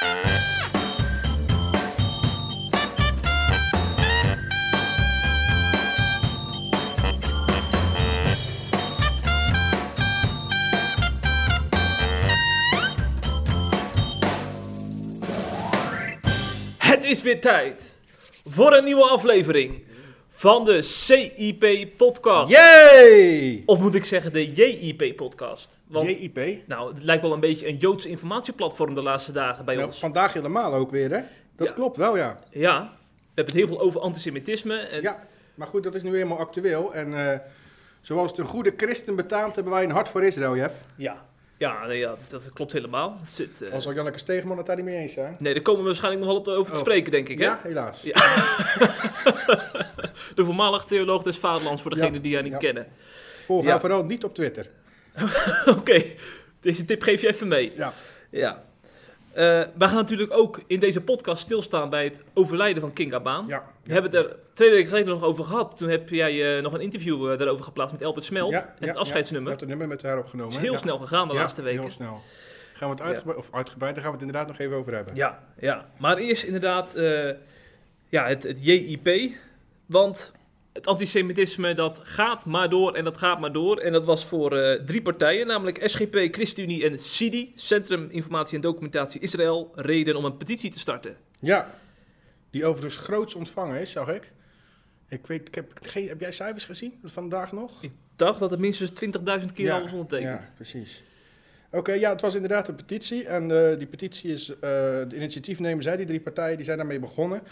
Het is weer tijd voor een nieuwe aflevering van de CIP-podcast. Yay! Of moet ik zeggen de JIP-podcast? Want JIP. nou, het lijkt wel een beetje een Joods informatieplatform de laatste dagen bij Nou, ons. vandaag helemaal ook weer, hè? Dat Ja. klopt wel, ja. Ja, we hebben het heel veel over antisemitisme. En Ja, maar goed, dat is nu helemaal actueel. En eh, zoals het een goede christen betaamt, hebben wij een hart voor Israël, Jeff. ja, ja, nee, ja, dat klopt helemaal. Het zit, eh, Al zal Janneke Stegeman het daar niet mee eens zijn. Nee, daar komen we waarschijnlijk nog wel op over te Oh. spreken, denk ik. Hè? Ja, helaas. Ja. de voormalig theoloog des vaderlands, voor degenen Ja, die haar niet ja. kennen. Volg haar vooral niet op Twitter. Oké, deze tip geef je even mee. Ja. Ja. Eh, wij gaan natuurlijk ook in deze podcast stilstaan bij het overlijden van King Abaan. Ja. We hebben het er twee weken geleden nog over gehad. Toen heb jij eh, nog een interview eh, daarover geplaatst met Elbert Smelt. Ja, en het afscheidsnummer. Ja, dat nummer met haar opgenomen. het is heel snel gegaan de laatste weken. heel snel. Gaan we het uitgebreid, of uitgebreid, daar gaan we het inderdaad nog even over hebben. Ja, ja. Maar eerst inderdaad ja, het, het JIP. Want het antisemitisme dat gaat maar door en dat gaat maar door. En dat was voor eh, drie partijen, namelijk SGP, ChristenUnie en CIDI, Centrum Informatie en Documentatie Israël, reden om een petitie te starten. Ja. Die overigens groots ontvangen is, zag ik. Ik weet, ik heb, geen, heb jij cijfers gezien vandaag nog? Ik dacht dat het minstens 20.000 keer al was ondertekend. Ja, precies. Oké, ja, het was inderdaad een petitie. En eh, die petitie is, eh, de initiatiefnemers, hè, die drie partijen, die zijn daarmee begonnen.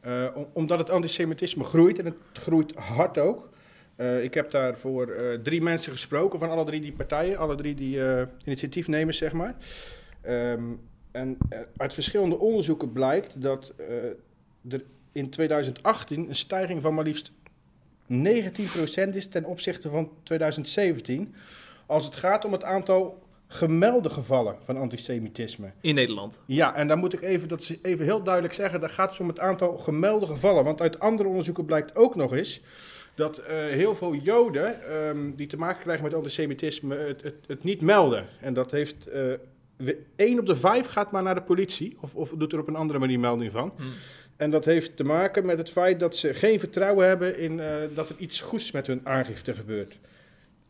Eh, om- omdat het antisemitisme groeit en het groeit hard ook. Eh, ik heb daarvoor eh drie mensen gesproken van alle drie die partijen, alle drie die eh, initiatiefnemers, zeg maar. Ehm, en uit verschillende onderzoeken blijkt dat er in 2018 een stijging van maar liefst 19% is ten opzichte van 2017 als het gaat om het aantal gemelde gevallen van antisemitisme. In Nederland. Ja, en dan moet ik even, dat even heel duidelijk zeggen, dat gaat dus om het aantal gemelde gevallen. Want uit andere onderzoeken blijkt ook nog eens dat eh, heel veel Joden ehm, die te maken krijgen met antisemitisme het, het, het niet melden. En dat heeft, één op de vijf gaat maar naar de politie of, of doet er op een andere manier melding van. Hm. En dat heeft te maken met het feit dat ze geen vertrouwen hebben in eh, dat er iets goeds met hun aangifte gebeurt.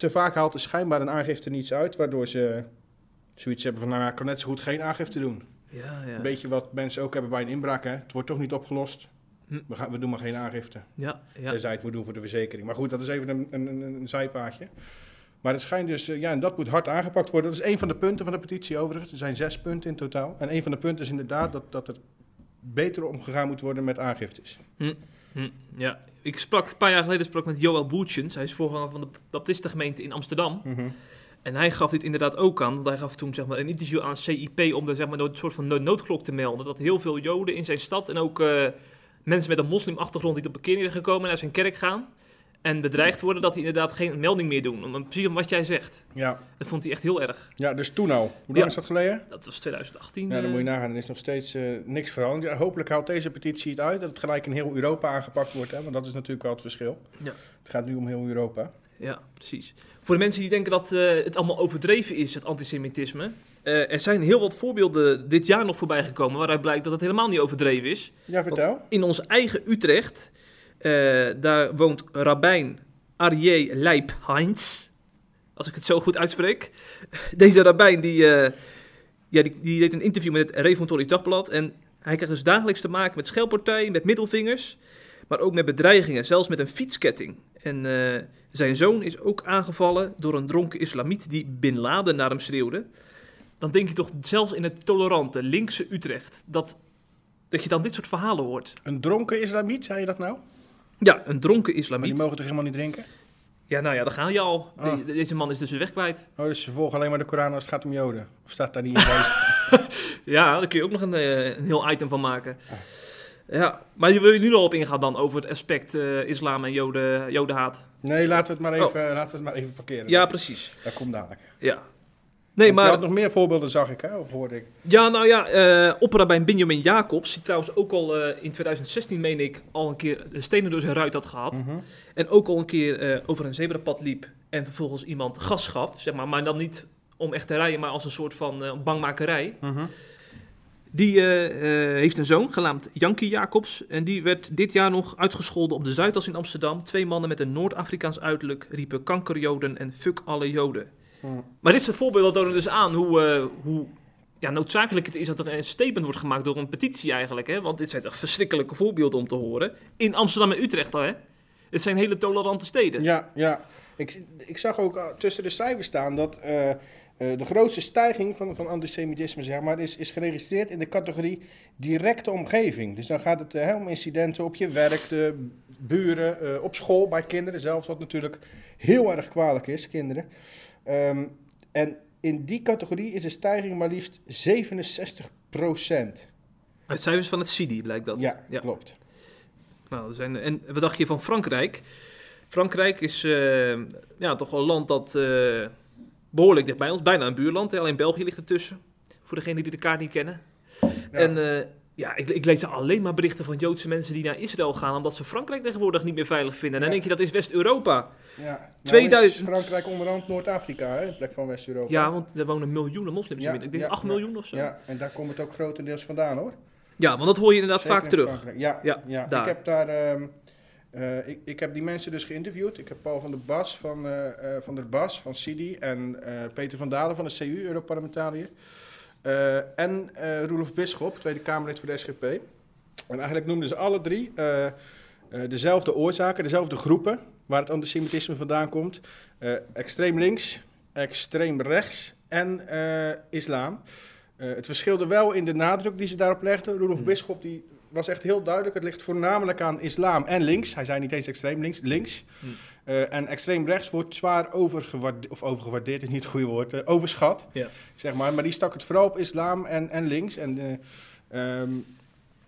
Te vaak haalt er schijnbaar een aangifte niets uit, waardoor ze zoiets hebben van, nou, ja, ik kan net zo goed geen aangifte doen. Ja, ja. Een beetje wat mensen ook hebben bij een inbraak, hè. Het wordt toch niet opgelost. Hm. We, gaan, we doen maar geen aangifte. Ja, ja. Tenzij het moet doen voor de verzekering. Maar goed, dat is even een, een, een, een zijpaadje. Maar het schijnt dus, eh, ja, en dat moet hard aangepakt worden. Dat is een van de punten van de petitie overigens. Er zijn zes punten in totaal. En een van de punten is inderdaad dat, dat er beter omgegaan moet worden met aangiftes. Hm, ja. Ik sprak een paar jaar geleden sprak ik met Joël Boertjens. Hij is voorganger van de Baptistengemeente in Amsterdam. En hij gaf dit inderdaad ook aan. Want hij gaf toen zeg maar, een interview aan CIP om de, zeg maar, een soort van no- noodklok te melden. Dat heel veel Joden in zijn stad en ook eh, mensen met een moslimachtergrond die tot bekering zijn gekomen naar zijn kerk gaan. En bedreigd worden dat die inderdaad geen melding meer doen. Om- Precies om wat jij zegt. Ja. Dat vond hij echt heel erg. ja, dus toen al. Hoe lang Ja. is dat geleden? Dat was 2018. Ja, dan eh, moet je nagaan. Er is nog steeds eh, niks veranderd. Ja, hopelijk haalt deze petitie het uit. Dat het gelijk in heel Europa aangepakt wordt. Hè? Want dat is natuurlijk wel het verschil. Ja. Het gaat nu om heel Europa. Ja, precies. Voor de mensen die denken dat eh, het allemaal overdreven is, het antisemitisme. er zijn heel wat voorbeelden dit jaar nog voorbij gekomen waaruit blijkt dat het helemaal niet overdreven is. Ja, vertel. In ons eigen Utrecht, eh, daar woont rabbijn Arie Leip Heinz. Als ik het zo goed uitspreek. Deze rabbijn die, eh, ja, die, die deed een interview met het Reformatorisch Dagblad. En hij krijgt dus dagelijks te maken met schelpartijen, met middelvingers. Maar ook met bedreigingen, zelfs met een fietsketting. En eh, zijn zoon is ook aangevallen door een dronken islamiet die Bin Laden naar hem schreeuwde. Dan denk je toch zelfs in het tolerante, linkse Utrecht, dat, dat je dan dit soort verhalen hoort. Een dronken islamiet, zei je dat nou? Ja, een dronken Maar islamiet. die mogen toch helemaal niet drinken? Ja, nou ja, daar ga je al. Ah. De- deze man is dus weg kwijt. Oh, dus ze volgen alleen maar de Koran als het gaat om Joden. Of staat daar niet in deze? Ja, daar kun je ook nog een, eh, een heel item van maken. Ja, maar wil je nu al op ingaan dan over het aspect eh, islam en joden, jodenhaat? Nee, laten we het maar even, Oh. laten we het maar even parkeren. Ja, precies. Dat komt dadelijk. Ja. Nee, Want Je maar... had nog meer voorbeelden, zag ik, hè? Of hoorde ik? Ja, nou ja, eh opperrabijn Benjamin Jacobs, die trouwens ook al eh, in 2016, meen ik, al een keer de stenen door zijn ruit had gehad. Mhm. En ook al een keer eh, over een zebrapad liep en vervolgens iemand gas gaf, zeg maar. Maar dan niet om echt te rijden, maar als een soort van eh, bangmakerij. Mhm. Die heeft een zoon, genaamd Jankie Jacobs. En die werd dit jaar nog uitgescholden op de Zuidas in Amsterdam. Twee mannen met een Noord-Afrikaans uiterlijk riepen kankerjoden en fuck alle joden. Maar dit soort voorbeelden tonen dus aan hoe, eh, hoe ja, noodzakelijk het is dat er een statement wordt gemaakt door een petitie eigenlijk. Hè? Want dit zijn toch verschrikkelijke voorbeelden om te horen. In Amsterdam en Utrecht al, hè? Het zijn hele tolerante steden. Ja, ja. Ik, ik zag ook uh, tussen de cijfers staan dat uh, de grootste stijging van, van antisemitisme zeg maar, is, is geregistreerd in de categorie directe omgeving. Dus dan gaat het om incidenten op je werk, de buren, op school, bij kinderen zelfs, wat natuurlijk heel erg kwalijk is, kinderen. Um, en in die categorie is de stijging maar liefst 67 procent. Uit cijfers van het CIDI blijkt dat. Ja, ja. klopt. Nou, er zijn, en wat dacht je van Frankrijk? Frankrijk is uh, ja, toch een land dat uh, behoorlijk dicht bij ons, bijna een buurland. Alleen België ligt ertussen, voor degenen die de kaart niet kennen. Ja. En uh, ja, ik, ik, lees alleen maar berichten van Joodse mensen die naar Israël gaan, omdat ze Frankrijk tegenwoordig niet meer veilig vinden. En dan denk je, dat is West-Europa. Ja, 2000... Nou Frankrijk onderhand Noord-Afrika, in plek van West-Europa. Ja, want er wonen miljoenen moslims ja, in. Ik denk ja, 8 miljoen of zo. Ja, en daar komt het ook grotendeels vandaan hoor. Ja, want dat hoor je inderdaad Zeker vaak terug. Ja, ja, ja. daar. ik heb daar... Um, uh, ik, ik, heb die mensen dus geïnterviewd. Ik heb Paul van der Bas van, uh, uh, van der Bas van CIDI en Peter van Dalen van de CU, Europarlementariër. En Roelof Bisschop, Tweede Kamerlid voor de SGP. En eigenlijk noemden ze alle drie dezelfde oorzaken, dezelfde groepen waar het antisemitisme vandaan komt. extreem links, extreem rechts en islam. het verschilde wel in de nadruk die ze daarop legden. Roelof Hmm. Bisschop die was echt heel duidelijk. Het ligt voornamelijk aan islam en links. Hij zei niet eens extreem links, links. Hmm. Uh, en extreem rechts wordt zwaar overgewaardeerd, of overgewaardeerd is niet het goede woord, uh, overschat. Ja. Zeg maar. maar die stak het vooral op islam en, en links. En uh, um,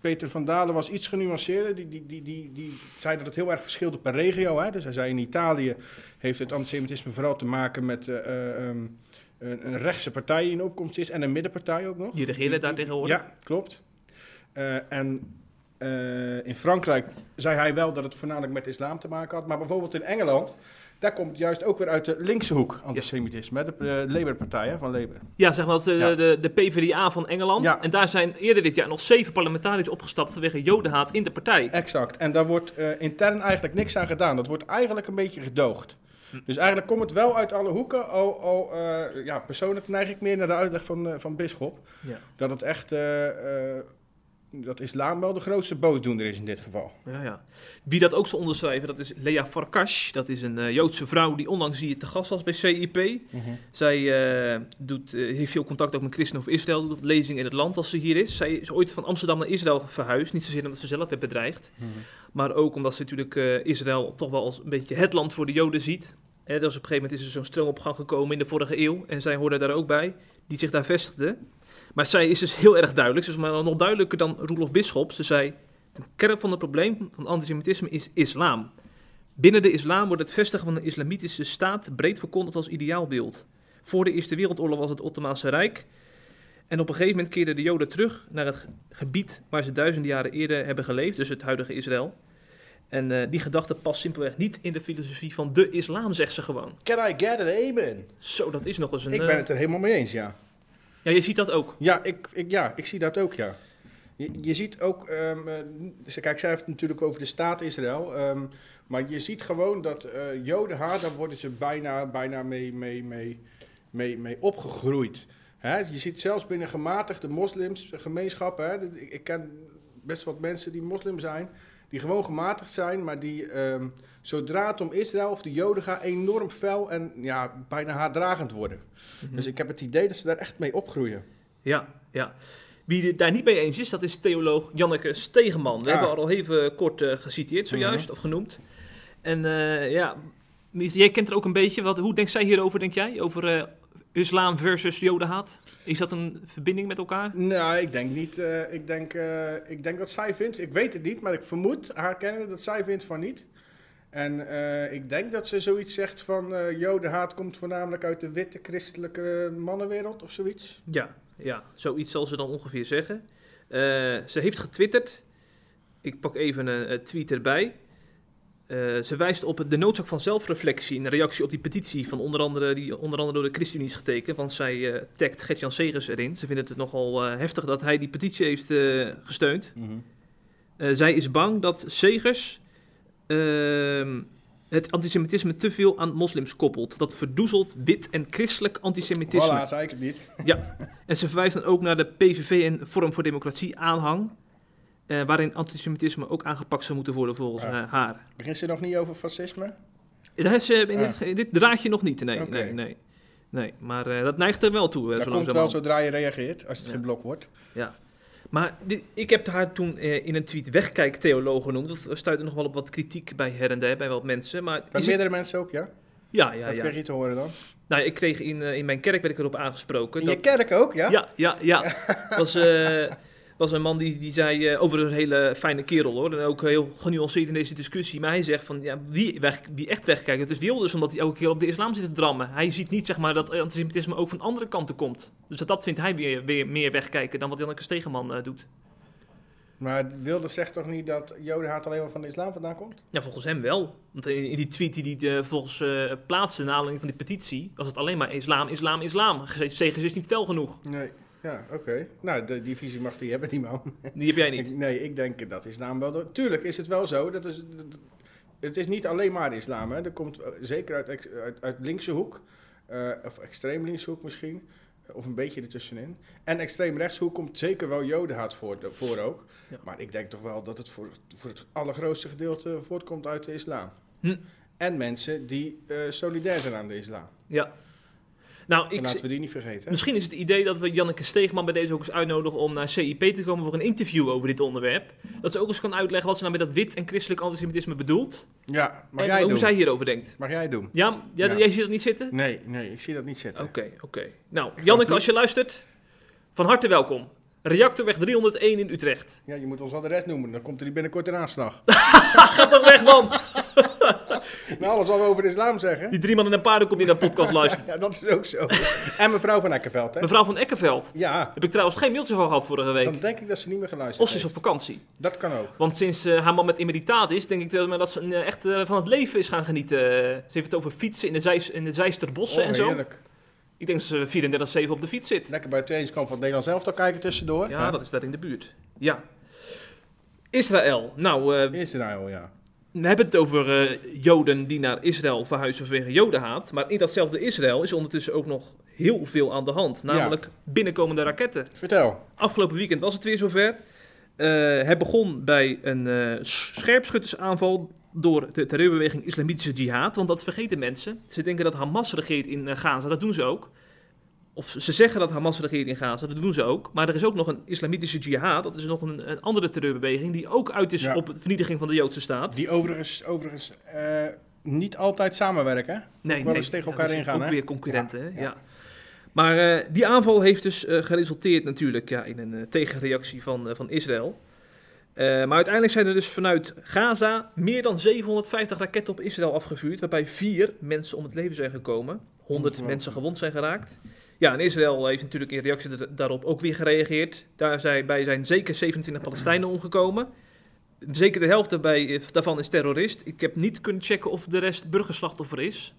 Peter van Dalen was iets genuanceerder. Die, die, die, die, die zei dat het heel erg verschilde per regio. Hè? Dus hij zei in Italië heeft het antisemitisme vooral te maken met... Um, een, een rechtse partij die in opkomst is en een middenpartij ook nog. Die regeren daar tegenwoordig? Ja, klopt. Uh, en uh, in Frankrijk zei hij wel dat het voornamelijk met islam te maken had. Maar bijvoorbeeld in Engeland, daar komt juist ook weer uit de linkse hoek, antisemitisme. Ja. De uh, Labour-partij van Labour. Ja, zeg maar, de, ja. de, de PvdA van Engeland. Ja. En daar zijn eerder dit jaar nog zeven parlementariërs opgestapt vanwege jodenhaat in de partij. Exact. En daar wordt uh, intern eigenlijk niks aan gedaan. Dat wordt eigenlijk een beetje gedoogd. Hm. Dus eigenlijk komt het wel uit alle hoeken. Al, al uh, ja, persoonlijk neig ik meer naar de uitleg van, uh, van Bisschop. Ja. Dat het echt uh, dat islam wel de grootste boosdoener is in dit geval. Ja, ja. Wie dat ook zal onderschrijven, dat is Lea Farkash. Dat is een uh, Joodse vrouw die onlangs hier te gast was bij CIP. Mhm. Zij uh, doet, uh, heeft veel contact ook met christenen of Israël, doet lezingen in het land als ze hier is. Zij is ooit van Amsterdam naar Israël verhuisd. Niet zozeer omdat ze zelf werd bedreigd, Mm-hmm. maar ook omdat ze natuurlijk Israël toch wel als een beetje het land voor de Joden ziet. He, dus op een gegeven moment is er zo'n stroom op gang gekomen in de vorige eeuw. En zij hoorde daar ook bij, die zich daar vestigde. Maar zij is dus heel erg duidelijk. Ze is maar nog duidelijker dan Roelof Bisschop. Ze zei, de kern van het probleem van antisemitisme is islam. Binnen de islam wordt het vestigen van een islamitische staat breed verkondigd als ideaalbeeld. Voor de Eerste Wereldoorlog was het Ottomaanse Rijk. En op een gegeven moment keerden de Joden terug naar het gebied waar ze duizenden jaren eerder hebben geleefd. Dus het huidige Israël. En uh, die gedachte past simpelweg niet in de filosofie van de islam, zegt ze gewoon. Can I get it, amen? Zo, dat is nog eens een... Ik ben het er helemaal mee eens, ja. Ja, je ziet dat ook. Ja, ik, ik, ja, ik zie dat ook, ja. Je, je ziet ook, um, kijk, zij heeft het natuurlijk over de staat Israël, um, maar je ziet gewoon dat uh, Jodenhaat, daar worden ze bijna, bijna mee, mee, mee, mee, mee opgegroeid. Hè? Je ziet zelfs binnen gematigde moslims, gemeenschappen, hè? Ik, ken best wat mensen die moslim zijn, die gewoon gematigd zijn, maar die um, zodra het om Israël of de Joden gaat, enorm fel en ja, bijna haatdragend worden. Mm-hmm. Dus ik heb het idee dat ze daar echt mee opgroeien. Ja, ja. Wie het daar niet mee eens is, dat is theoloog Janneke Stegeman. We ah. hebben al even kort uh, geciteerd zojuist, mm-hmm. of genoemd. En uh, ja, jij kent er ook een beetje. Wat, hoe denkt zij hierover, denk jij? Over uh, islam versus jodenhaat? Is dat een verbinding met elkaar? Nou, ik denk niet. Uh, ik, denk, uh, ik denk dat zij vindt, ik weet het niet, maar ik vermoed haar kennen dat zij vindt van niet. En uh, ik denk dat ze zoiets zegt van jodenhaat komt voornamelijk uit de witte christelijke mannenwereld of zoiets. Ja, ja zoiets zal ze dan ongeveer zeggen. ze heeft getwitterd. Ik pak even een, tweet erbij. Eh, ze wijst op de noodzaak van zelfreflectie in reactie op die petitie van onder andere, die onder andere door de ChristenUnie is getekend. Want zij uh, tagt Gert-Jan Segers erin. Ze vindt het nogal uh, heftig dat hij die petitie heeft gesteund. Mm -hmm. zij is bang dat Segers het antisemitisme te veel aan moslims koppelt. Dat verdoezelt wit en christelijk antisemitisme. Voilà, zei ik het niet. ja, en ze verwijst dan ook naar de PVV en Forum voor Democratie aanhang. Uh, waarin antisemitisme ook aangepakt zou moeten worden volgens uh, haar. Begint ze nog niet over fascisme? Dat is, in, dit, in dit draadje nog niet, nee. Okay. nee, nee. nee maar dat neigt er wel toe. dat komt wel zodra je reageert, als het ja. geen blok wordt. Ja. Maar dit, ik heb haar toen in een tweet wegkijktheoloog genoemd. Dat stuitte nog wel op wat kritiek bij her en der, bij wat mensen. Maar bij meerdere het... mensen ook, ja? Ja, ja, Wat ja. kreeg je te horen dan? Nou, ik kreeg in, in mijn kerk werd ik erop aangesproken. In dat... je kerk ook, ja? Ja, ja, ja. Dat was was een man die, die zei uh, over een hele fijne kerel hoor. En ook heel genuanceerd in deze discussie. Maar hij zegt van ja, wie, weg, wie echt wegkijkt, het is Wilders omdat hij elke keer op de islam zit te drammen. Hij ziet niet zeg maar dat antisemitisme ook van andere kanten komt. Dus dat, dat vindt hij weer, weer meer wegkijken dan wat Janneke Stegeman uh, doet. Maar Wilders zegt toch niet dat jodenhaat alleen maar van de islam vandaan komt? Ja, volgens hem wel. Want in, die tweet die hij uh, volgens uh, plaatste, na aanleiding van die petitie, was het alleen maar islam, islam, islam. Segers is niet fel genoeg. Nee. Ja, oké. Okay. Nou, de, die visie mag die hebben, die man. Die heb jij niet? Ik, nee, ik denk dat islam wel... Door... Tuurlijk is het wel zo. Dat is, dat, het is niet alleen maar islam. Hè. Er komt zeker uit, uit, uit linkse hoek, uh, of extreem linkse hoek misschien, of een beetje ertussenin. En extreem rechtshoek komt zeker wel jodenhaat voor, voor ook. Ja. Maar ik denk toch wel dat het voor, voor het allergrootste gedeelte voortkomt uit de islam. Hm. En mensen die uh, solidair zijn aan de islam. Ja. Nou, ik, en laten we die niet vergeten. Misschien is het idee dat we Janneke Steegman bij deze ook eens uitnodigen om naar CIP te komen voor een interview over dit onderwerp. Dat ze ook eens kan uitleggen wat ze nou met dat wit en christelijk antisemitisme bedoelt. Ja, mag en jij hoe doen. zij hierover denkt. Mag jij doen? Ja, ja, Ja. jij ziet dat niet zitten? Nee, nee, ik zie dat niet zitten. Oké, oké. Nou, Janneke, als je luistert, van harte welkom. Reactorweg 301 in Utrecht. Ja, je moet ons adres noemen, dan komt er die binnenkort in aanslag. Ga toch weg, man! nou, alles wat we over de islam zeggen. Die drie man in een paarden komt in de podcast luisteren. Ja, dat is ook zo. En mevrouw van Ekkerveld, hè? Mevrouw van Ekkerveld. Ja, Heb ik trouwens geen mailtje van gehad vorige week. dan denk ik dat ze niet meer geluisterd Of ze is op vakantie. Dat kan ook. Want sinds eh, haar man met emeritaat is, denk ik dat, maar dat ze eh, echt eh, van het leven is gaan genieten. Ze heeft het over fietsen in de, Zeis, in de Zeisterbossen Oh, en zo. heerlijk. Ik denk dat ze 34-7 op de fiets zit. Lekker bij het trainingskamp van het Nederlands elftal kijken tussendoor. Ja, dat is daar in de buurt. Ja. Israël. Nou, eh, Israël, ja. We hebben het over eh, Joden die naar Israël verhuizen vanwege Jodenhaat. Maar in datzelfde Israël is ondertussen ook nog heel veel aan de hand. Namelijk binnenkomende raketten. Vertel. Afgelopen weekend was het weer zover. Eh het begon bij een eh, scherpschuttersaanval door de terreurbeweging Islamitische Jihad. Want dat vergeten mensen. Ze denken dat Hamas regeert in Gaza. Dat doen ze ook. Of ze zeggen dat Hamas regeert in Gaza. Dat doen ze ook. Maar er is ook nog een Islamitische Jihad. Dat is nog een, een andere terreurbeweging die ook uit is Ja. op de vernietiging van de Joodse staat. Die overigens, overigens eh, niet altijd samenwerken. hè? Nee, wel eens tegen elkaar is ingaan, Ook hè? weer concurrenten? Ja, Ja. ja. Maar eh, die aanval heeft dus eh, geresulteerd natuurlijk ja, in een tegenreactie van, van Israël. Maar uiteindelijk zijn er dus vanuit Gaza meer dan 750 raketten op Israël afgevuurd, waarbij vier mensen om het leven zijn gekomen. 100 Ongelooflijk. mensen gewond zijn geraakt. Ja, en Israël heeft natuurlijk in reactie da- daarop ook weer gereageerd. Daarbij zijn zeker 27 Palestijnen omgekomen. Zeker de helft daarbij, daarvan is terrorist. Ik heb niet kunnen checken of de rest burgerslachtoffer is.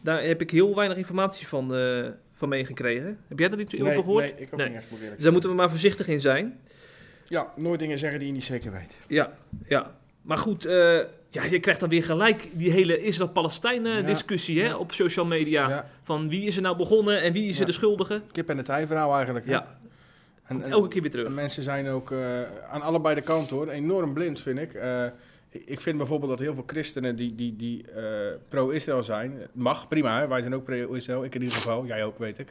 Daar heb ik heel weinig informatie van, eh, van meegekregen. Heb jij daar iets over gehoord? Nee, ik ook Nee. niet echt, eerlijk Dus daar moeten we maar voorzichtig in zijn. Ja, nooit dingen zeggen die je niet zeker weet. Ja, ja. Maar goed, eh, ja, je krijgt dan weer gelijk die hele Israël-Palestijn Ja. op social media. Ja. Van wie is er nou begonnen en wie is er de schuldige. Kip en het ei verhaal eigenlijk. hè? Ja, En, elke keer weer terug. en mensen zijn ook eh, aan allebei de kanten hoor, enorm blind vind ik. Eh, ik- ik vind bijvoorbeeld dat heel veel christenen die, die, die eh, pro-Israël zijn, mag, prima, wij zijn ook pro-Israël, ik in ieder geval, jij ook weet ik.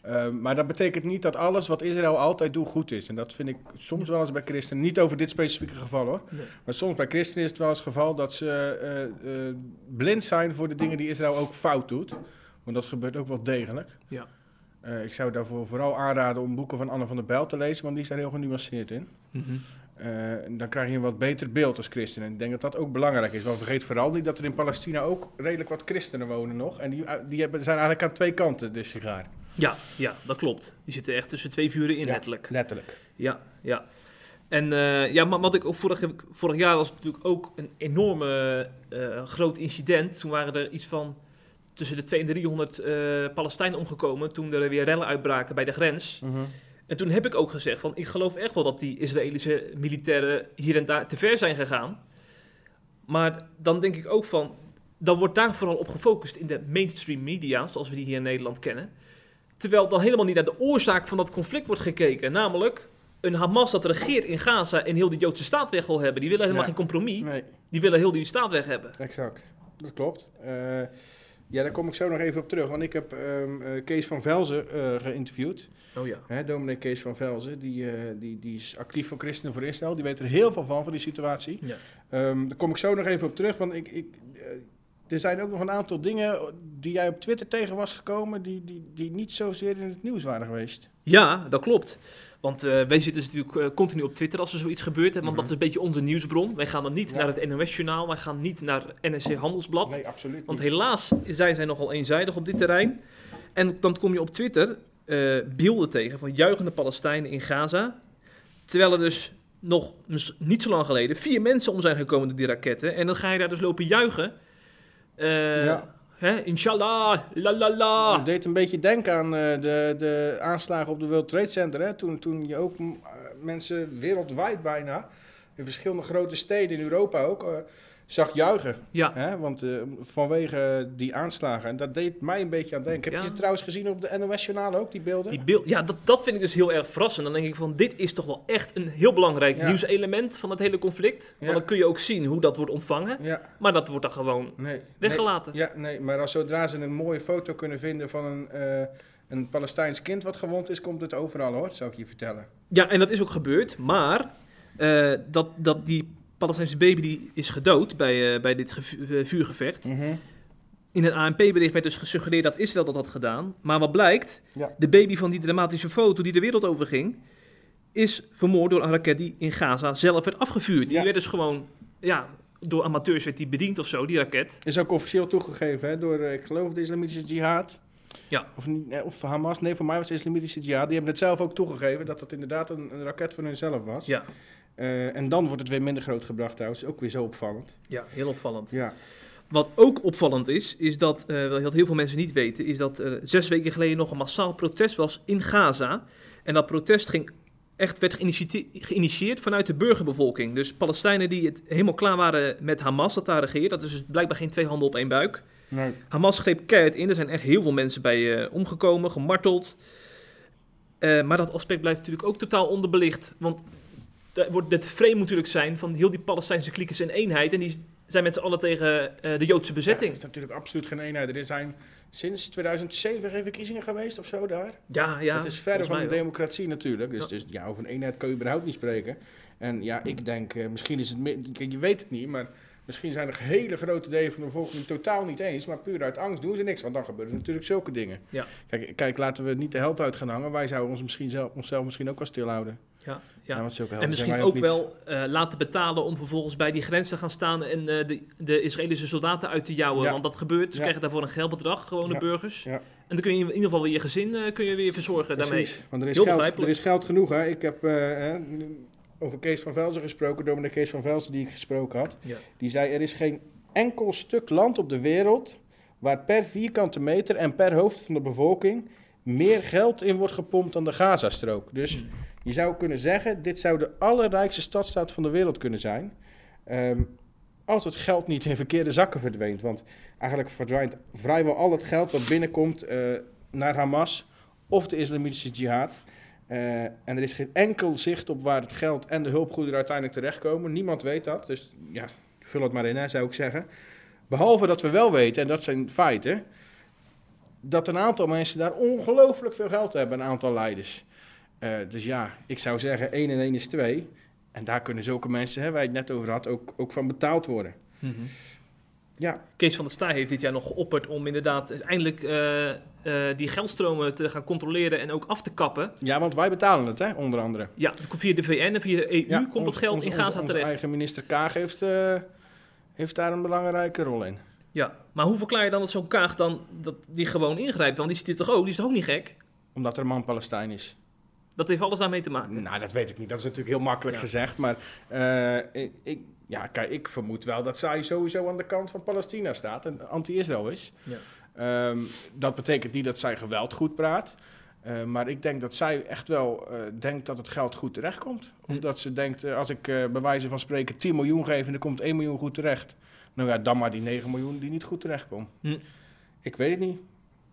Eh, maar dat betekent niet dat alles wat Israël altijd doet goed is. En dat vind ik soms wel eens bij christenen, niet over dit specifieke geval hoor. Nee. Maar soms bij christenen is het wel eens het geval dat ze eh, eh, blind zijn voor de dingen die Israël ook fout doet. Want dat gebeurt ook wel degelijk. Ja. Eh, ik zou daarvoor vooral aanraden om boeken van Anne van der Bijl te lezen, want die is daar heel genuanceerd in. Mhm. Dan krijg je een wat beter beeld als christen. En ik denk dat dat ook belangrijk is. Want vergeet vooral niet dat er in Palestina ook redelijk wat christenen wonen nog. En die, die hebben, zijn eigenlijk aan twee kanten de sigaar. Ja, ja, dat klopt. Die zitten echt tussen twee vuren in, letterlijk. Letterlijk. Ja, ja. En eh, ja, maar wat ik ook vorig, vorig jaar was natuurlijk ook een enorme eh, groot incident. Toen waren er iets van tussen de 200 en 300 eh Palestijnen omgekomen toen er weer rellen uitbraken bij de grens. Mhm. En toen heb ik ook gezegd van ik geloof echt wel dat die Israëlische militairen hier en daar te ver zijn gegaan. Maar dan denk ik ook van, dan wordt daar vooral op gefocust in de mainstream media, zoals we die hier in Nederland kennen. Terwijl dan helemaal niet naar de oorzaak van dat conflict wordt gekeken. Namelijk een Hamas dat regeert in Gaza en heel de Joodse staat weg wil hebben. Die willen helemaal geen compromis. Nee, Die willen heel die staat weg hebben. exact. Dat klopt. Eh, ja, daar kom ik zo nog even op terug. Want ik heb ehm, eh, Kees van Velzen eh, geïnterviewd. Oh ja. Hè, dominee Kees van Velzen. Die, die, die is actief voor Christenen voor Israël. Die weet er heel veel van, van die situatie. Ja. Ehm, daar kom ik zo nog even op terug. Want ik, ik, er zijn ook nog een aantal dingen die jij op Twitter tegen was gekomen... die, die, die niet zozeer in het nieuws waren geweest. Ja, dat klopt. Want eh, wij zitten dus natuurlijk eh, continu op Twitter als er zoiets gebeurt. Want Mhm. dat is een beetje onze nieuwsbron. Wij gaan dan niet Ja. naar het NOS-journaal. Wij gaan niet naar NSC Handelsblad. Nee, absoluut Want niet. helaas zijn zij nogal eenzijdig op dit terrein. En dan kom je op Twitter eh, beelden tegen van juichende Palestijnen in Gaza. Terwijl er dus nog niet zo lang geleden vier mensen om zijn gekomen door die raketten. En dan ga je daar dus lopen juichen. Eh, Ja. hè, inshallah, la la la. Het deed een beetje denken aan eh, de, de aanslagen op de World Trade Center. Hè? Toen, toen je ook eh, mensen wereldwijd bijna, in verschillende grote steden in Europa ook, zag juichen. Ja, Hè? Want eh, vanwege die aanslagen. En dat deed mij een beetje aan denken. Heb je Ja. ze trouwens gezien op de NOS-journaal ook, die beelden? die beeld, ja dat, dat vind ik dus heel erg verrassend. Dan denk ik van, dit is toch wel echt een heel belangrijk Ja. nieuwselement van het hele conflict. Want Ja. dan kun je ook zien hoe dat wordt ontvangen. Ja, Maar dat wordt dan gewoon nee. weggelaten. Nee, ja, nee, maar als zodra ze een mooie foto kunnen vinden van een, eh, een Palestijns kind wat gewond is, komt het overal hoor, zou ik je vertellen. Ja, en dat is ook gebeurd, maar eh, dat, dat die Palestijnse baby die is gedood bij, eh, bij dit eh, vuurgevecht. In een ANP-bericht werd dus gesuggereerd dat Israël dat had gedaan. Maar wat blijkt, Ja. de baby van die dramatische foto die de wereld over ging, is vermoord door een raket die in Gaza zelf werd afgevuurd. Die Ja. werd dus gewoon, ja, door amateurs werd die bediend of zo, die raket. Is ook officieel toegegeven hè, door, eh, ik geloof, de Islamitische Jihad. Ja. Of, niet, of Hamas. Nee, voor mij was het de Islamitische Jihad. Die hebben het zelf ook toegegeven dat dat inderdaad een, een raket van hunzelf was. Ja, Eh, en dan wordt het weer minder groot gebracht trouwens. Ook weer zo opvallend. ja heel opvallend. Ja. Wat ook opvallend is, is dat, eh, wat heel veel mensen niet weten, is dat er zes weken geleden nog een massaal protest was in Gaza. En dat protest ging echt, werd geïnitie- geïnitieerd vanuit de burgerbevolking. Dus Palestijnen die het helemaal klaar waren met Hamas, dat daar regeert. Dat is dus blijkbaar geen twee handen op één buik. Nee. Hamas greep keihard in. Er zijn echt heel veel mensen bij eh, omgekomen, gemarteld. Maar dat aspect blijft natuurlijk ook totaal onderbelicht. Want wordt het frame natuurlijk zijn van heel die Palestijnse kliekjes in eenheid. En die zijn met z'n allen tegen eh, de Joodse Ja, bezetting. er is natuurlijk absoluut geen eenheid. Er zijn sinds 2007 geen verkiezingen geweest of zo daar. Ja, ja. het is volgens van de wel. democratie natuurlijk. Dus Ja. dus ja, over een eenheid kun je überhaupt niet spreken. En ja, ik denk, eh, misschien is het... Je weet het niet, maar misschien zijn er hele grote delen van de bevolking totaal niet eens. Maar puur uit angst doen ze niks, want dan gebeuren natuurlijk zulke dingen. Ja. Kijk, kijk, laten we niet de held uit gaan hangen. Wij zouden ons misschien zelf, onszelf misschien ook wel stilhouden. Ja, ja. En misschien ook niet. wel eh, laten betalen om vervolgens bij die grens te gaan staan en eh, de, de Israëlische soldaten uit te jouwen. Ja. Want dat gebeurt. Ze Ja. krijgen daarvoor een geldbedrag, gewone burgers. En dan kun je in ieder geval weer je gezin eh, kun je weer verzorgen daarmee. Want er is, Heel geld, er is geld genoeg. Hè. Ik heb over Kees van Velzen gesproken, dominee Kees van Velzen die ik gesproken had. Die zei, er is geen enkel stuk land op de wereld waar per vierkante meter en per hoofd van de bevolking meer geld in wordt gepompt dan de Gazastrook. Dus je zou kunnen zeggen, dit zou de allerrijkste stadstaat van de wereld kunnen zijn. Ehm, als het geld niet in verkeerde zakken verdwijnt. Want eigenlijk verdwijnt vrijwel al het geld wat binnenkomt eh, naar Hamas of de Islamitische Jihad. Eh, en er is geen enkel zicht op waar het geld en de hulpgoederen uiteindelijk terechtkomen. Niemand weet dat. Dus ja, vul het maar in, zou ik zeggen. Behalve dat we wel weten, en dat zijn feiten, dat een aantal mensen daar ongelooflijk veel geld hebben, een aantal leiders. Eh, dus ja, ik zou zeggen 1 en 1 is 2. En daar kunnen zulke mensen, hè, waar je het net over had, ook, ook van betaald worden. Mhm. Ja, Kees van der Staaij heeft dit jaar nog geopperd om inderdaad eindelijk eh, eh, die geldstromen te gaan controleren en ook af te kappen. ja want wij betalen het, hè, onder andere. Ja, via de VN en via de EU Ja, komt ons- dat geld in Gaza onze, onze terecht. eigen minister Kaag heeft, heeft daar een belangrijke rol in. Ja, maar hoe verklaar je dan dat zo'n Kaag dan dat die gewoon ingrijpt? Want die zit hier toch ook, die is toch ook niet gek? Omdat er een man Palestijn is. Dat heeft alles daarmee te maken. Nou, dat weet ik niet. Dat is natuurlijk heel makkelijk Ja. gezegd. Maar eh, ik, ik, ja, kijk, ik vermoed wel dat zij sowieso aan de kant van Palestina staat en anti-Israël is. Ja. Ehm, dat betekent niet dat zij geweld goed praat. Eh, maar ik denk dat zij echt wel eh, denkt dat het geld goed terechtkomt. Of Hm. dat ze denkt, als ik bij wijze van spreken 10 miljoen geef en er komt 1 miljoen goed terecht. Nou ja, dan maar die 9 miljoen die niet goed terechtkomt. Hm. Ik weet het niet.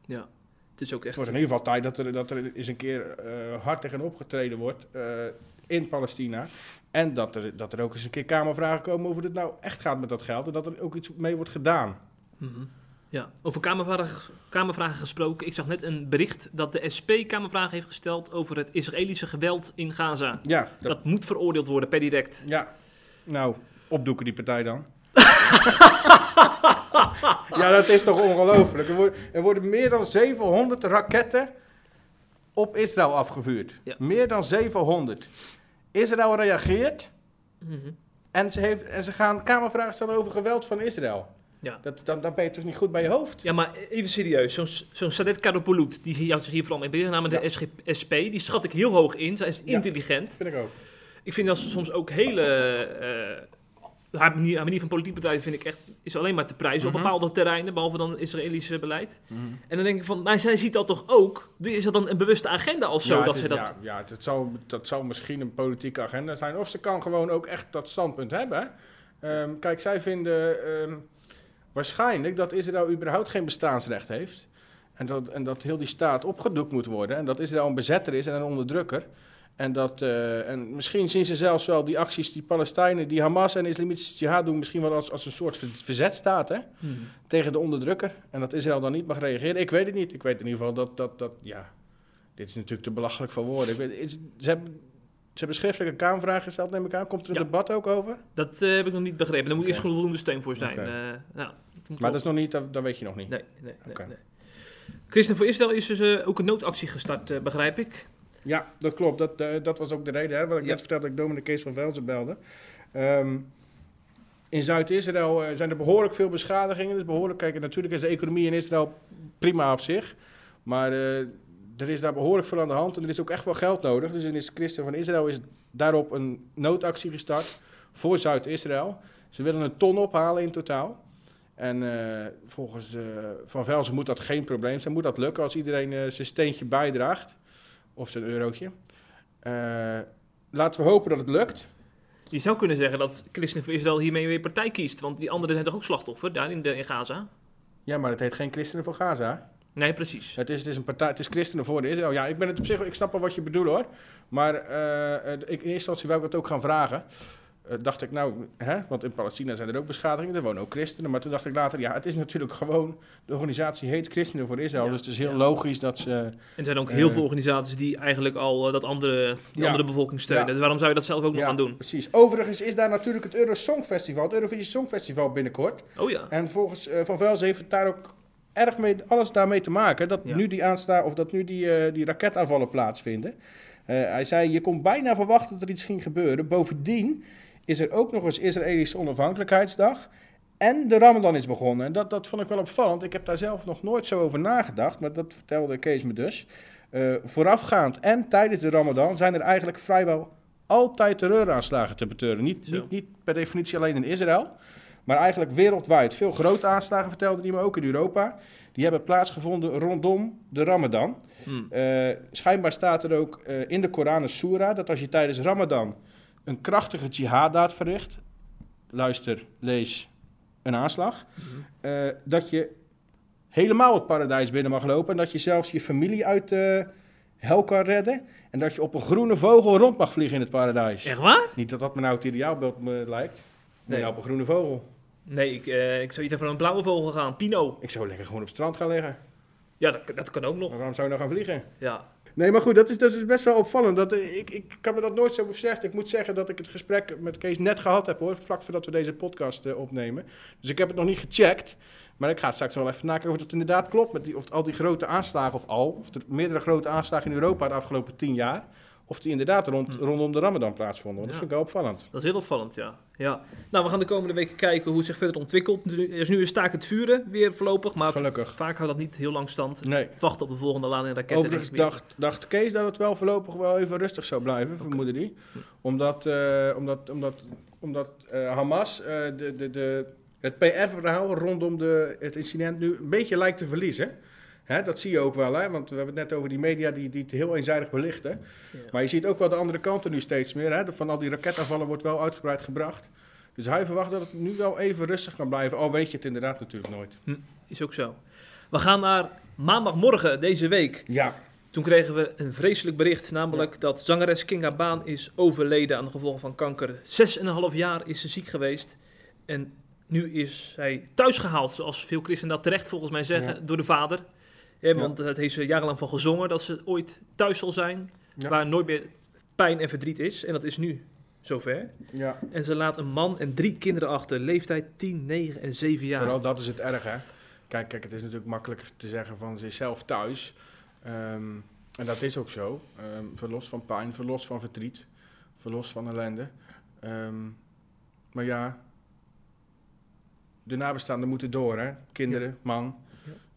Ja, het is ook Het echt... wordt in ieder geval tijd dat er, dat er eens een keer eh, hard tegen opgetreden wordt eh, in Palestina. En dat er, dat er ook eens een keer kamervragen komen over het nou echt gaat met dat geld. En dat er ook iets mee wordt gedaan. Mhm. Ja, over kamervragen, kamervragen gesproken. Ik zag net een bericht dat de SP kamervragen heeft gesteld over het Israëlische geweld in Gaza. Ja, Dat, dat, moet veroordeeld worden per direct. ja. nou, opdoeken die partij dan. ja, dat is toch ongelooflijk. Er, worden- er worden meer dan 700 raketten op Israël afgevuurd. Ja. Meer dan 700. Israël reageert Mhm. En ze, heeft, en ze gaan kamervragen stellen over geweld van Israël. Ja. Dat, dan, dan ben je toch niet goed bij je hoofd? Ja, maar even serieus. Zo'n zo'n Sadet die hier- zich hier vooral mee bezig namelijk Ja. de SP, die schat ik heel hoog in. Zij is Ja. intelligent. Vind ik ook. Ik vind dat ze soms ook hele... eh, haar, manier, haar manier van politiek bedrijven vind ik echt... is alleen maar te prijzen Mhm. op bepaalde terreinen, behalve dan Israëlische beleid. En dan denk ik van, maar zij ziet dat toch ook? Is dat dan een bewuste agenda of zo? ja, dat ze dat... ja, ja dat, zou, dat zou misschien een politieke agenda zijn. Of ze kan gewoon ook echt dat standpunt hebben. Ehm, kijk, zij vinden ehm, waarschijnlijk dat Israël überhaupt geen bestaansrecht heeft. En dat, en dat heel die staat opgedoekt moet worden. En dat Israël een bezetter is en een onderdrukker. En, dat, eh, en misschien zien ze zelfs wel die acties die Palestijnen, die Hamas en de Islamitische Jihad doen, misschien wel als, als een soort ver- verzetstaat hè, Mhm. tegen de onderdrukker. En dat Israël dan niet mag reageren. Ik weet het niet. Ik weet in ieder geval dat, dat, dat ja, dit is natuurlijk te belachelijk voor woorden. Ik weet, is, ze, hebben, ze hebben schriftelijk een kamervraag gesteld, neem ik aan. Komt er een Ja. debat ook over? Dat eh, heb ik nog niet begrepen. Daar moet Oké. eerst voldoende steun voor zijn. Eh, nou, Maar wel- dat is nog niet, dat, dat weet je nog niet. Nee, nee, nee. Christen voor Israël is dus ook een noodactie gestart, begrijp ik. Ja, dat klopt. Dat, eh, dat was ook de reden. Hè, wat ik Ja. net vertelde dat ik dominee Kees van Velzen belde. Ehm, in Zuid-Israël eh, zijn er behoorlijk veel beschadigingen. Dus behoorlijk, kijk, natuurlijk is de economie in Israël prima op zich. Maar eh, er is daar behoorlijk veel aan de hand. En er is ook echt wel geld nodig. Dus in het Christen van Israël is daarop een noodactie gestart voor Zuid-Israël. Ze willen een ton ophalen in totaal. En volgens Van Velzen moet dat geen probleem zijn. Moet dat lukken als iedereen zijn steentje bijdraagt. Of zijn eurotje. Eh, laten we hopen dat het lukt. Je zou kunnen zeggen dat Christen voor Israël hiermee weer partij kiest. Want die anderen zijn toch ook slachtoffer daar in, de, in Gaza? Ja, maar het heet geen Christenen voor Gaza. Nee, precies. Het is, het is een partij, het is Christenen voor Israël. Ja, ik ben het op zich, ik snap wel wat je bedoelt hoor. Maar eh, eh, ik, in eerste instantie wou ik dat ook gaan vragen. Eh, dacht ik nou, hè, want in Palestina zijn er ook beschadigingen, er wonen ook christenen. Maar toen dacht ik later, ja, het is natuurlijk gewoon, de organisatie heet Christenen voor Israël. Ja, dus het is heel ja. logisch dat ze... En er zijn ook heel Eh. veel organisaties die eigenlijk al eh, dat andere, die Ja. andere bevolking steunen. Dus waarom zou je dat zelf ook nog gaan doen? Precies. Overigens is daar natuurlijk het Eurosong Festival, het Eurovisie Songfestival binnenkort. Oh ja. En volgens Van Velzen heeft het daar ook erg mee, alles daarmee te maken. Dat nu die aansta of dat nu die, die raketaanvallen plaatsvinden. Hij zei, je kon bijna verwachten dat er iets ging gebeuren. Bovendien is er ook nog eens Israëlische onafhankelijkheidsdag. En de Ramadan is begonnen. En dat, dat vond ik wel opvallend. Ik heb daar zelf nog nooit zo over nagedacht. Maar dat vertelde Kees me dus. Eh, voorafgaand en tijdens de Ramadan zijn er eigenlijk vrijwel altijd terreuraanslagen te betreuren. Niet, niet, niet per definitie alleen in Israël. Maar eigenlijk wereldwijd. Veel grote aanslagen vertelde hij me ook in Europa. Die hebben plaatsgevonden rondom de Ramadan. Hm. Eh, schijnbaar staat er ook eh, in de Koran een surah dat als je tijdens Ramadan een krachtige jihaddaad verricht, luister, lees een aanslag, Mhm. eh, dat je helemaal het paradijs binnen mag lopen en dat je zelfs je familie uit de hel kan redden en dat je op een groene vogel rond mag vliegen in het paradijs. Echt waar? Niet dat dat me nou het ideaalbeeld me lijkt. Nee, nou op een groene vogel. Nee, ik, eh, ik zou eerder voor een blauwe vogel gaan. Pino. Ik zou lekker gewoon op het strand gaan liggen. Ja, dat, dat kan ook nog. Maar waarom zou je nou gaan vliegen? Ja. Nee, maar goed, dat is, dat is best wel opvallend. Dat, eh, ik, ik kan me dat nooit zo beseft. Ik moet zeggen dat ik het gesprek met Kees net gehad heb, hoor. Vlak voordat we deze podcast eh, opnemen. Dus ik heb het nog niet gecheckt. Maar ik ga straks wel even nakijken of het inderdaad klopt. Met die, of al die grote aanslagen, of al, of er meerdere grote aanslagen in Europa de afgelopen tien jaar. Of die inderdaad rond, Hm. rondom de Ramadan plaatsvonden. Want Ja. Dat vind ik wel opvallend. Dat is heel opvallend, ja. ja. Nou, we gaan de komende weken kijken hoe het zich verder ontwikkelt. Er is nu een staak het vuren weer voorlopig, maar Gelukkig. vaak houdt dat niet heel lang stand. Nee. Wachten op de volgende laan en raketten. Overigens dacht, dacht Kees dat het wel voorlopig wel even rustig zou blijven, vermoedde hij. Omdat, eh, omdat, omdat, omdat eh, Hamas eh, de, de, de, het PR-verhaal rondom de, het incident nu een beetje lijkt te verliezen. Hè, dat zie je ook wel, hè? want we hebben het net over die media die, die het heel eenzijdig belichten. Ja. Maar je ziet ook wel de andere kanten nu steeds meer. Hè? Van al die raketaanvallen wordt wel uitgebreid gebracht. Dus hij verwacht dat het nu wel even rustig kan blijven. Al weet je het inderdaad natuurlijk nooit. Is ook zo. We gaan naar maandagmorgen deze week. Ja, Toen kregen we een vreselijk bericht, namelijk dat zangeres Kinga Baan is overleden aan de gevolgen van kanker. Zes en een half jaar is ze ziek geweest en nu is zij thuisgehaald, zoals veel christenen dat terecht volgens mij zeggen, Ja. door de vader. Ja, want het heeft ze jarenlang van gezongen dat ze ooit thuis zal zijn, waar nooit meer pijn en verdriet is. En dat is nu zover. ja. En ze laat een man en drie kinderen achter, leeftijd 10, 9 en 7 jaar. Vooral dat is het erg, hè. Kijk, kijk, het is natuurlijk makkelijk te zeggen van ze is zelf thuis. Ehm, en dat is ook zo. Ehm verlost van pijn, verlost van verdriet, verlost van ellende. Ehm, maar ja, de nabestaanden moeten door, hè. Kinderen, man.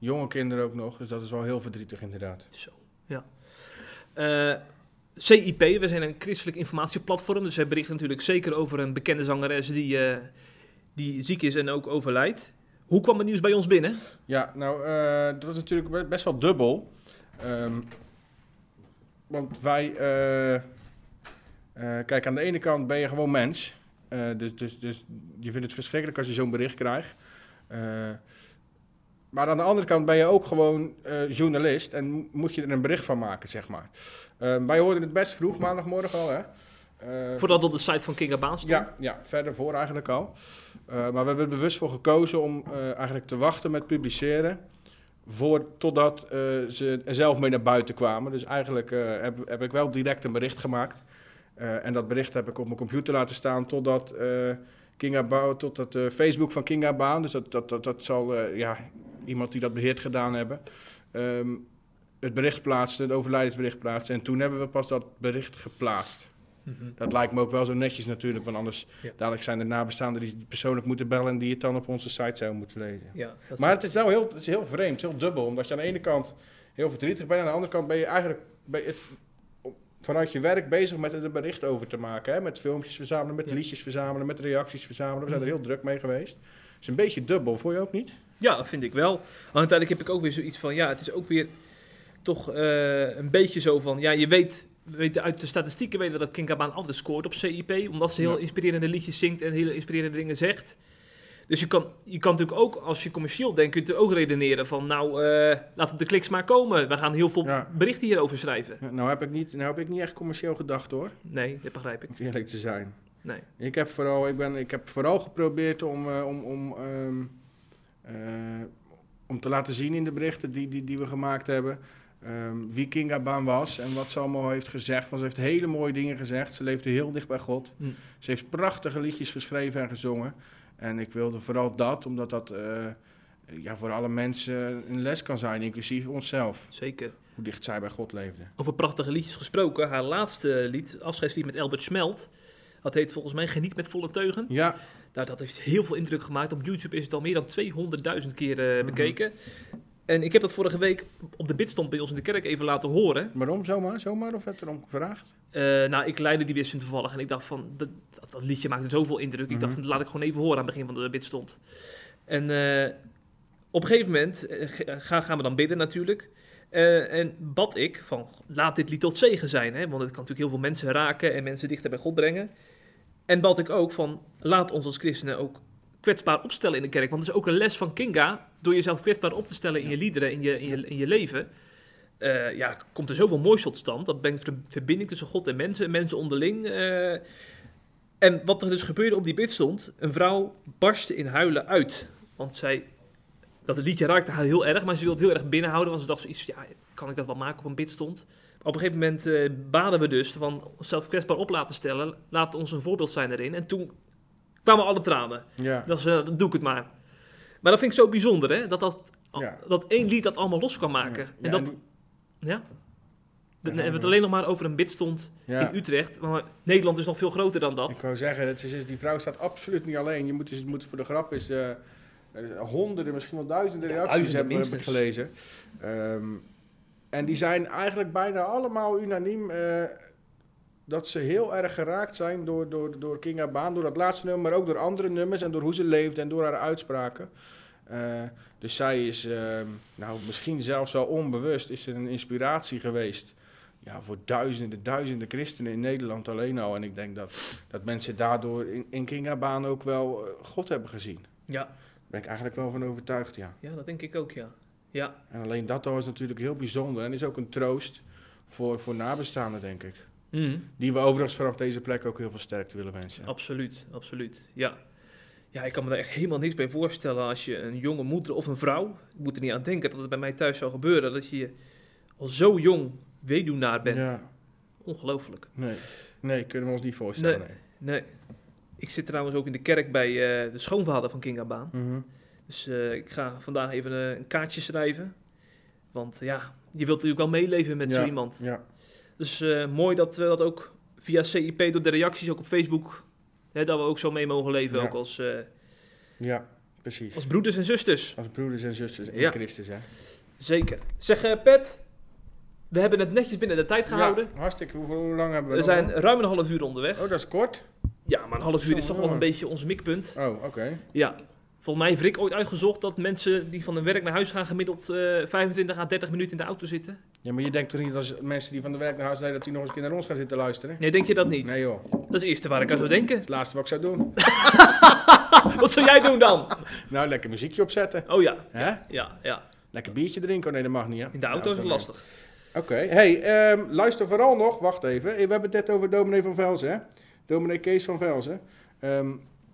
Jonge kinderen ook nog. Dus dat is wel heel verdrietig inderdaad. Zo, ja. Eh, CIP, we zijn een christelijk informatieplatform, dus zij berichten natuurlijk zeker over een bekende zangeres die, eh, die ziek is en ook overlijdt. Hoe kwam het nieuws bij ons binnen? Ja, nou, eh, dat is natuurlijk be- best wel dubbel. Ehm, want wij, kijk, aan de ene kant ben je gewoon mens. Dus, dus, dus je vindt het verschrikkelijk als je zo'n bericht krijgt. Maar aan de andere kant ben je ook gewoon eh, journalist en mo- moet je er een bericht van maken, zeg maar. Eh, wij hoorden het best vroeg, maandagmorgen al, hè. Eh, Voordat op de site van Kinga Baan stond. ja, ja, verder voor eigenlijk al. Eh, maar we hebben er bewust voor gekozen om eigenlijk te wachten met publiceren. Voor, totdat ze er zelf mee naar buiten kwamen. Dus eigenlijk heb, heb ik wel direct een bericht gemaakt. En dat bericht heb ik op mijn computer laten staan totdat Kinga Bouw, totdat de Facebook van Kinga Baan, dus dat, dat, dat, dat zal ja, iemand die dat beheert gedaan hebben, ehm, het bericht plaatste, het overlijdensbericht plaatste. En toen hebben we pas dat bericht geplaatst. Mhm. Dat lijkt me ook wel zo netjes natuurlijk, want anders Ja. dadelijk zijn er nabestaanden die persoonlijk moeten bellen en die het dan op onze site zouden moeten lezen. Ja, Maar het is wel heel, het is heel vreemd, heel dubbel, omdat je aan de ene kant heel verdrietig bent, aan de andere kant ben je eigenlijk ben je het, vanuit je werk bezig met er een bericht over te maken. Hè? Met filmpjes verzamelen, met Ja. liedjes verzamelen, met reacties verzamelen. We zijn er Mhm. heel druk mee geweest. Het is een beetje dubbel, vond je ook niet? Ja, dat vind ik wel. Want uiteindelijk heb ik ook weer zoiets van, ja, het is ook weer toch eh, een beetje zo van, ja, je weet, we weten uit de statistieken weten we dat Kinga Baan altijd scoort op CIP, omdat ze heel Ja. inspirerende liedjes zingt en hele inspirerende dingen zegt. Dus je kan, je kan natuurlijk ook, als je commercieel denkt, kun je ook redeneren van, nou, eh laten de kliks maar komen. We gaan heel veel Ja. berichten hierover schrijven. Ja, Nou heb ik niet, nou heb ik niet echt commercieel gedacht hoor, Nee, dat begrijp ik. om eerlijk te zijn. Nee. Ik heb vooral, ik ben, ik heb vooral geprobeerd om, eh, om, om, ehm, eh, om te laten zien in de berichten die, die, die we gemaakt hebben. ehm, wie Kinga Baan was en wat ze allemaal heeft gezegd. Want ze heeft hele mooie dingen gezegd. Ze leefde heel dicht bij God. Hm. Ze heeft prachtige liedjes geschreven en gezongen. En ik wilde vooral dat, omdat dat eh, ja, voor alle mensen een les kan zijn, inclusief onszelf. Zeker. Hoe dicht zij bij God leefde. Over prachtige liedjes gesproken. Haar laatste lied, afscheidslied met Albert Smelt. Dat heet volgens mij Geniet met volle teugen. Ja, Nou, dat heeft heel veel indruk gemaakt. Op YouTube is het al meer dan 200.000 keer eh, Mhm. bekeken. En ik heb dat vorige week op de bidstond bij ons in de kerk even laten horen. waarom zomaar? Zomaar of werd erom gevraagd? Eh, nou, ik leidde die bidstond toevallig en ik dacht van, dat, dat, dat liedje maakte zoveel indruk. Ik dacht Mhm. van, laat ik gewoon even horen aan het begin van de bidstond. En eh, op een gegeven moment ga, gaan we dan bidden natuurlijk. En bad ik van, laat dit lied tot zegen zijn. Hè? Want het kan natuurlijk heel veel mensen raken en mensen dichter bij God brengen. En bad ik ook van, laat ons als christenen ook kwetsbaar opstellen in de kerk. Want het is ook een les van Kinga. Door jezelf kwetsbaar op te stellen in je liederen, in je, in je, in je leven. eh, ja, komt er zoveel moois tot stand. Dat brengt ver- verbinding tussen God en mensen, en mensen onderling. eh. en wat er dus gebeurde op die bid stond, een vrouw barstte in huilen uit. Want zij, dat het liedje raakte haar heel erg, maar ze wilde het heel erg binnenhouden. Want ze dacht zoiets, ja, kan ik dat wel maken op een bidstond? Op een gegeven moment eh, baden we dus van onszelf kwetsbaar op laten stellen. Laat ons een voorbeeld zijn erin. En toen kwamen alle tranen. Ja. Dat, is, eh, dan doe ik het maar. Maar dat vind ik zo bijzonder, hè? Dat, dat, Ja. dat één lied dat allemaal los kan maken. Ja, en dat, die- ja? Dan hebben we het alleen nog maar over een bidstond Ja. in Utrecht. Maar Nederland is nog veel groter dan dat. Ik wou zeggen, het is, die vrouw staat absoluut niet alleen. Je moet, dus, moet voor de grap is eh, honderden, misschien wel duizenden Ja, reacties duizenden hebben, minstens. gelezen. Ehm, en die zijn eigenlijk bijna allemaal unaniem eh, dat ze heel erg geraakt zijn door, door, door Kinga Baan, door dat laatste nummer, maar ook door andere nummers en door hoe ze leeft en door haar uitspraken. Eh, dus zij is, ehm, nou misschien zelfs wel onbewust, is ze een inspiratie geweest. Ja, voor duizenden, duizenden christenen in Nederland alleen al. En ik denk dat, dat mensen daardoor in, in Kinga Baan ook wel eh, God hebben gezien. Ja, Daar ben ik eigenlijk wel van overtuigd, ja. ja, dat denk ik ook, ja. Ja, En alleen dat al is natuurlijk heel bijzonder en is ook een troost voor, voor nabestaanden, denk ik. Mhm. Die we overigens vanaf deze plek ook heel veel sterkte willen wensen. absoluut, absoluut. Ja. ja, ik kan me daar echt helemaal niks bij voorstellen als je een jonge moeder of een vrouw... Ik moet er niet aan denken dat het bij mij thuis zou gebeuren... dat je al zo jong weduwnaar bent. Ja, Ongelooflijk. nee. Nee, kunnen we ons niet voorstellen. Nee. Nee. Nee. Ik zit trouwens ook in de kerk bij eh, de schoonvader van Kinga Baan. Mhm. Dus eh, ik ga vandaag even eh, een kaartje schrijven. Want ja, je wilt natuurlijk wel meeleven met zo iemand. Ja, Dus eh, mooi dat we dat ook via CIP door de reacties ook op Facebook... Hè, dat we ook zo mee mogen leven, Ja. ook als, ja, precies. als broeders en zusters. Als broeders en zusters in. Christus, hè. Zeker. Zeg Pet, we hebben het netjes binnen de tijd gehouden. Ja, hartstikke. Hoe lang hebben we we zijn ruim een half uur onderweg. Oh, dat is kort. Ja, maar een half uur is toch wel een beetje ons mikpunt. Oh, oké. Ja. Volgens mij heeft Rick ooit uitgezocht dat mensen die van hun werk naar huis gaan gemiddeld eh 25 à 30 minuten in de auto zitten. Ja, maar je denkt toch niet als mensen die van de werk naar huis rijden, dat die nog eens een keer naar ons gaan zitten luisteren? Nee, denk je dat niet? Nee joh, dat is Dat het eerste waar ik aan zou denken. het laatste wat ik zou doen. Wat zou jij doen dan? Nou, lekker muziekje opzetten. Oh ja. Hè? Ja, ja. Lekker biertje drinken. Oh nee, dat mag niet hè? In de auto is het lastig. Oké, hey, ehm, luister vooral nog, wacht even. We hebben het net over dominee van Velzen, hè? Dominee Kees van Velzen. Ehm,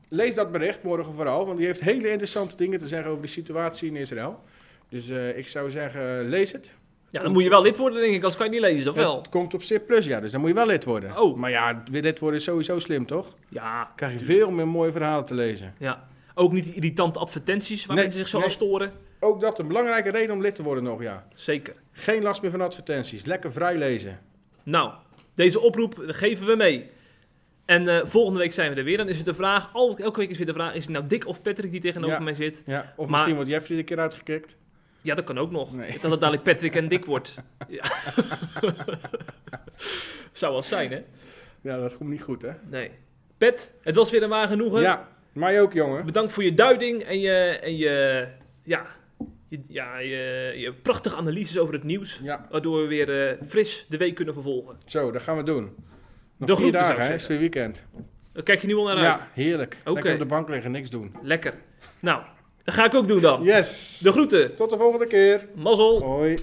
lees dat bericht morgen vooral, want die heeft hele interessante dingen te zeggen over de situatie in Israël. Dus eh, ik zou zeggen, lees het. Ja, dan moet je wel lid worden denk ik, anders kan je het niet lezen, of wel? Het komt op C+, ja, dus dan moet je wel lid worden. Oh. Maar ja, lid worden is sowieso slim, toch? Dan Ja, krijg je veel meer mooie verhalen te lezen. ja. Ook niet die irritante advertenties waar Nee, mensen zich zo nee. aan storen. Ook dat een belangrijke reden om lid te worden nog, ja. Zeker. Geen last meer van advertenties, lekker vrij lezen. Nou, deze oproep geven we mee. En eh, volgende week zijn we er weer. Dan is het de vraag, al, elke week is weer de vraag, is het nou Dick of Patrick die tegenover Ja. mij zit? Ja, of Maar- misschien wordt Jeffrey een keer uitgekikt. Ja, dat kan ook nog. Nee. Dat het dadelijk Patrick en Dick wordt. Ja. Zou wel zijn, hè? Ja, dat komt niet goed, hè? Nee. Pet, het was weer een waar genoegen. Ja, mij ook, jongen. Bedankt voor je duiding en je, en je, ja, je, ja, je, je prachtige analyses over het nieuws. Ja, Waardoor we weer eh, fris de week kunnen vervolgen. zo, dat gaan we doen. Nog De vier dagen, hè? Is weer weekend. Daar kijk je nu al naar uit. Ja, heerlijk. Oké. Lekker op de bank liggen, niks doen. Lekker. Nou, dat ga ik ook doen dan. Yes! De groeten. Tot de volgende keer. Mazzel. Hoi.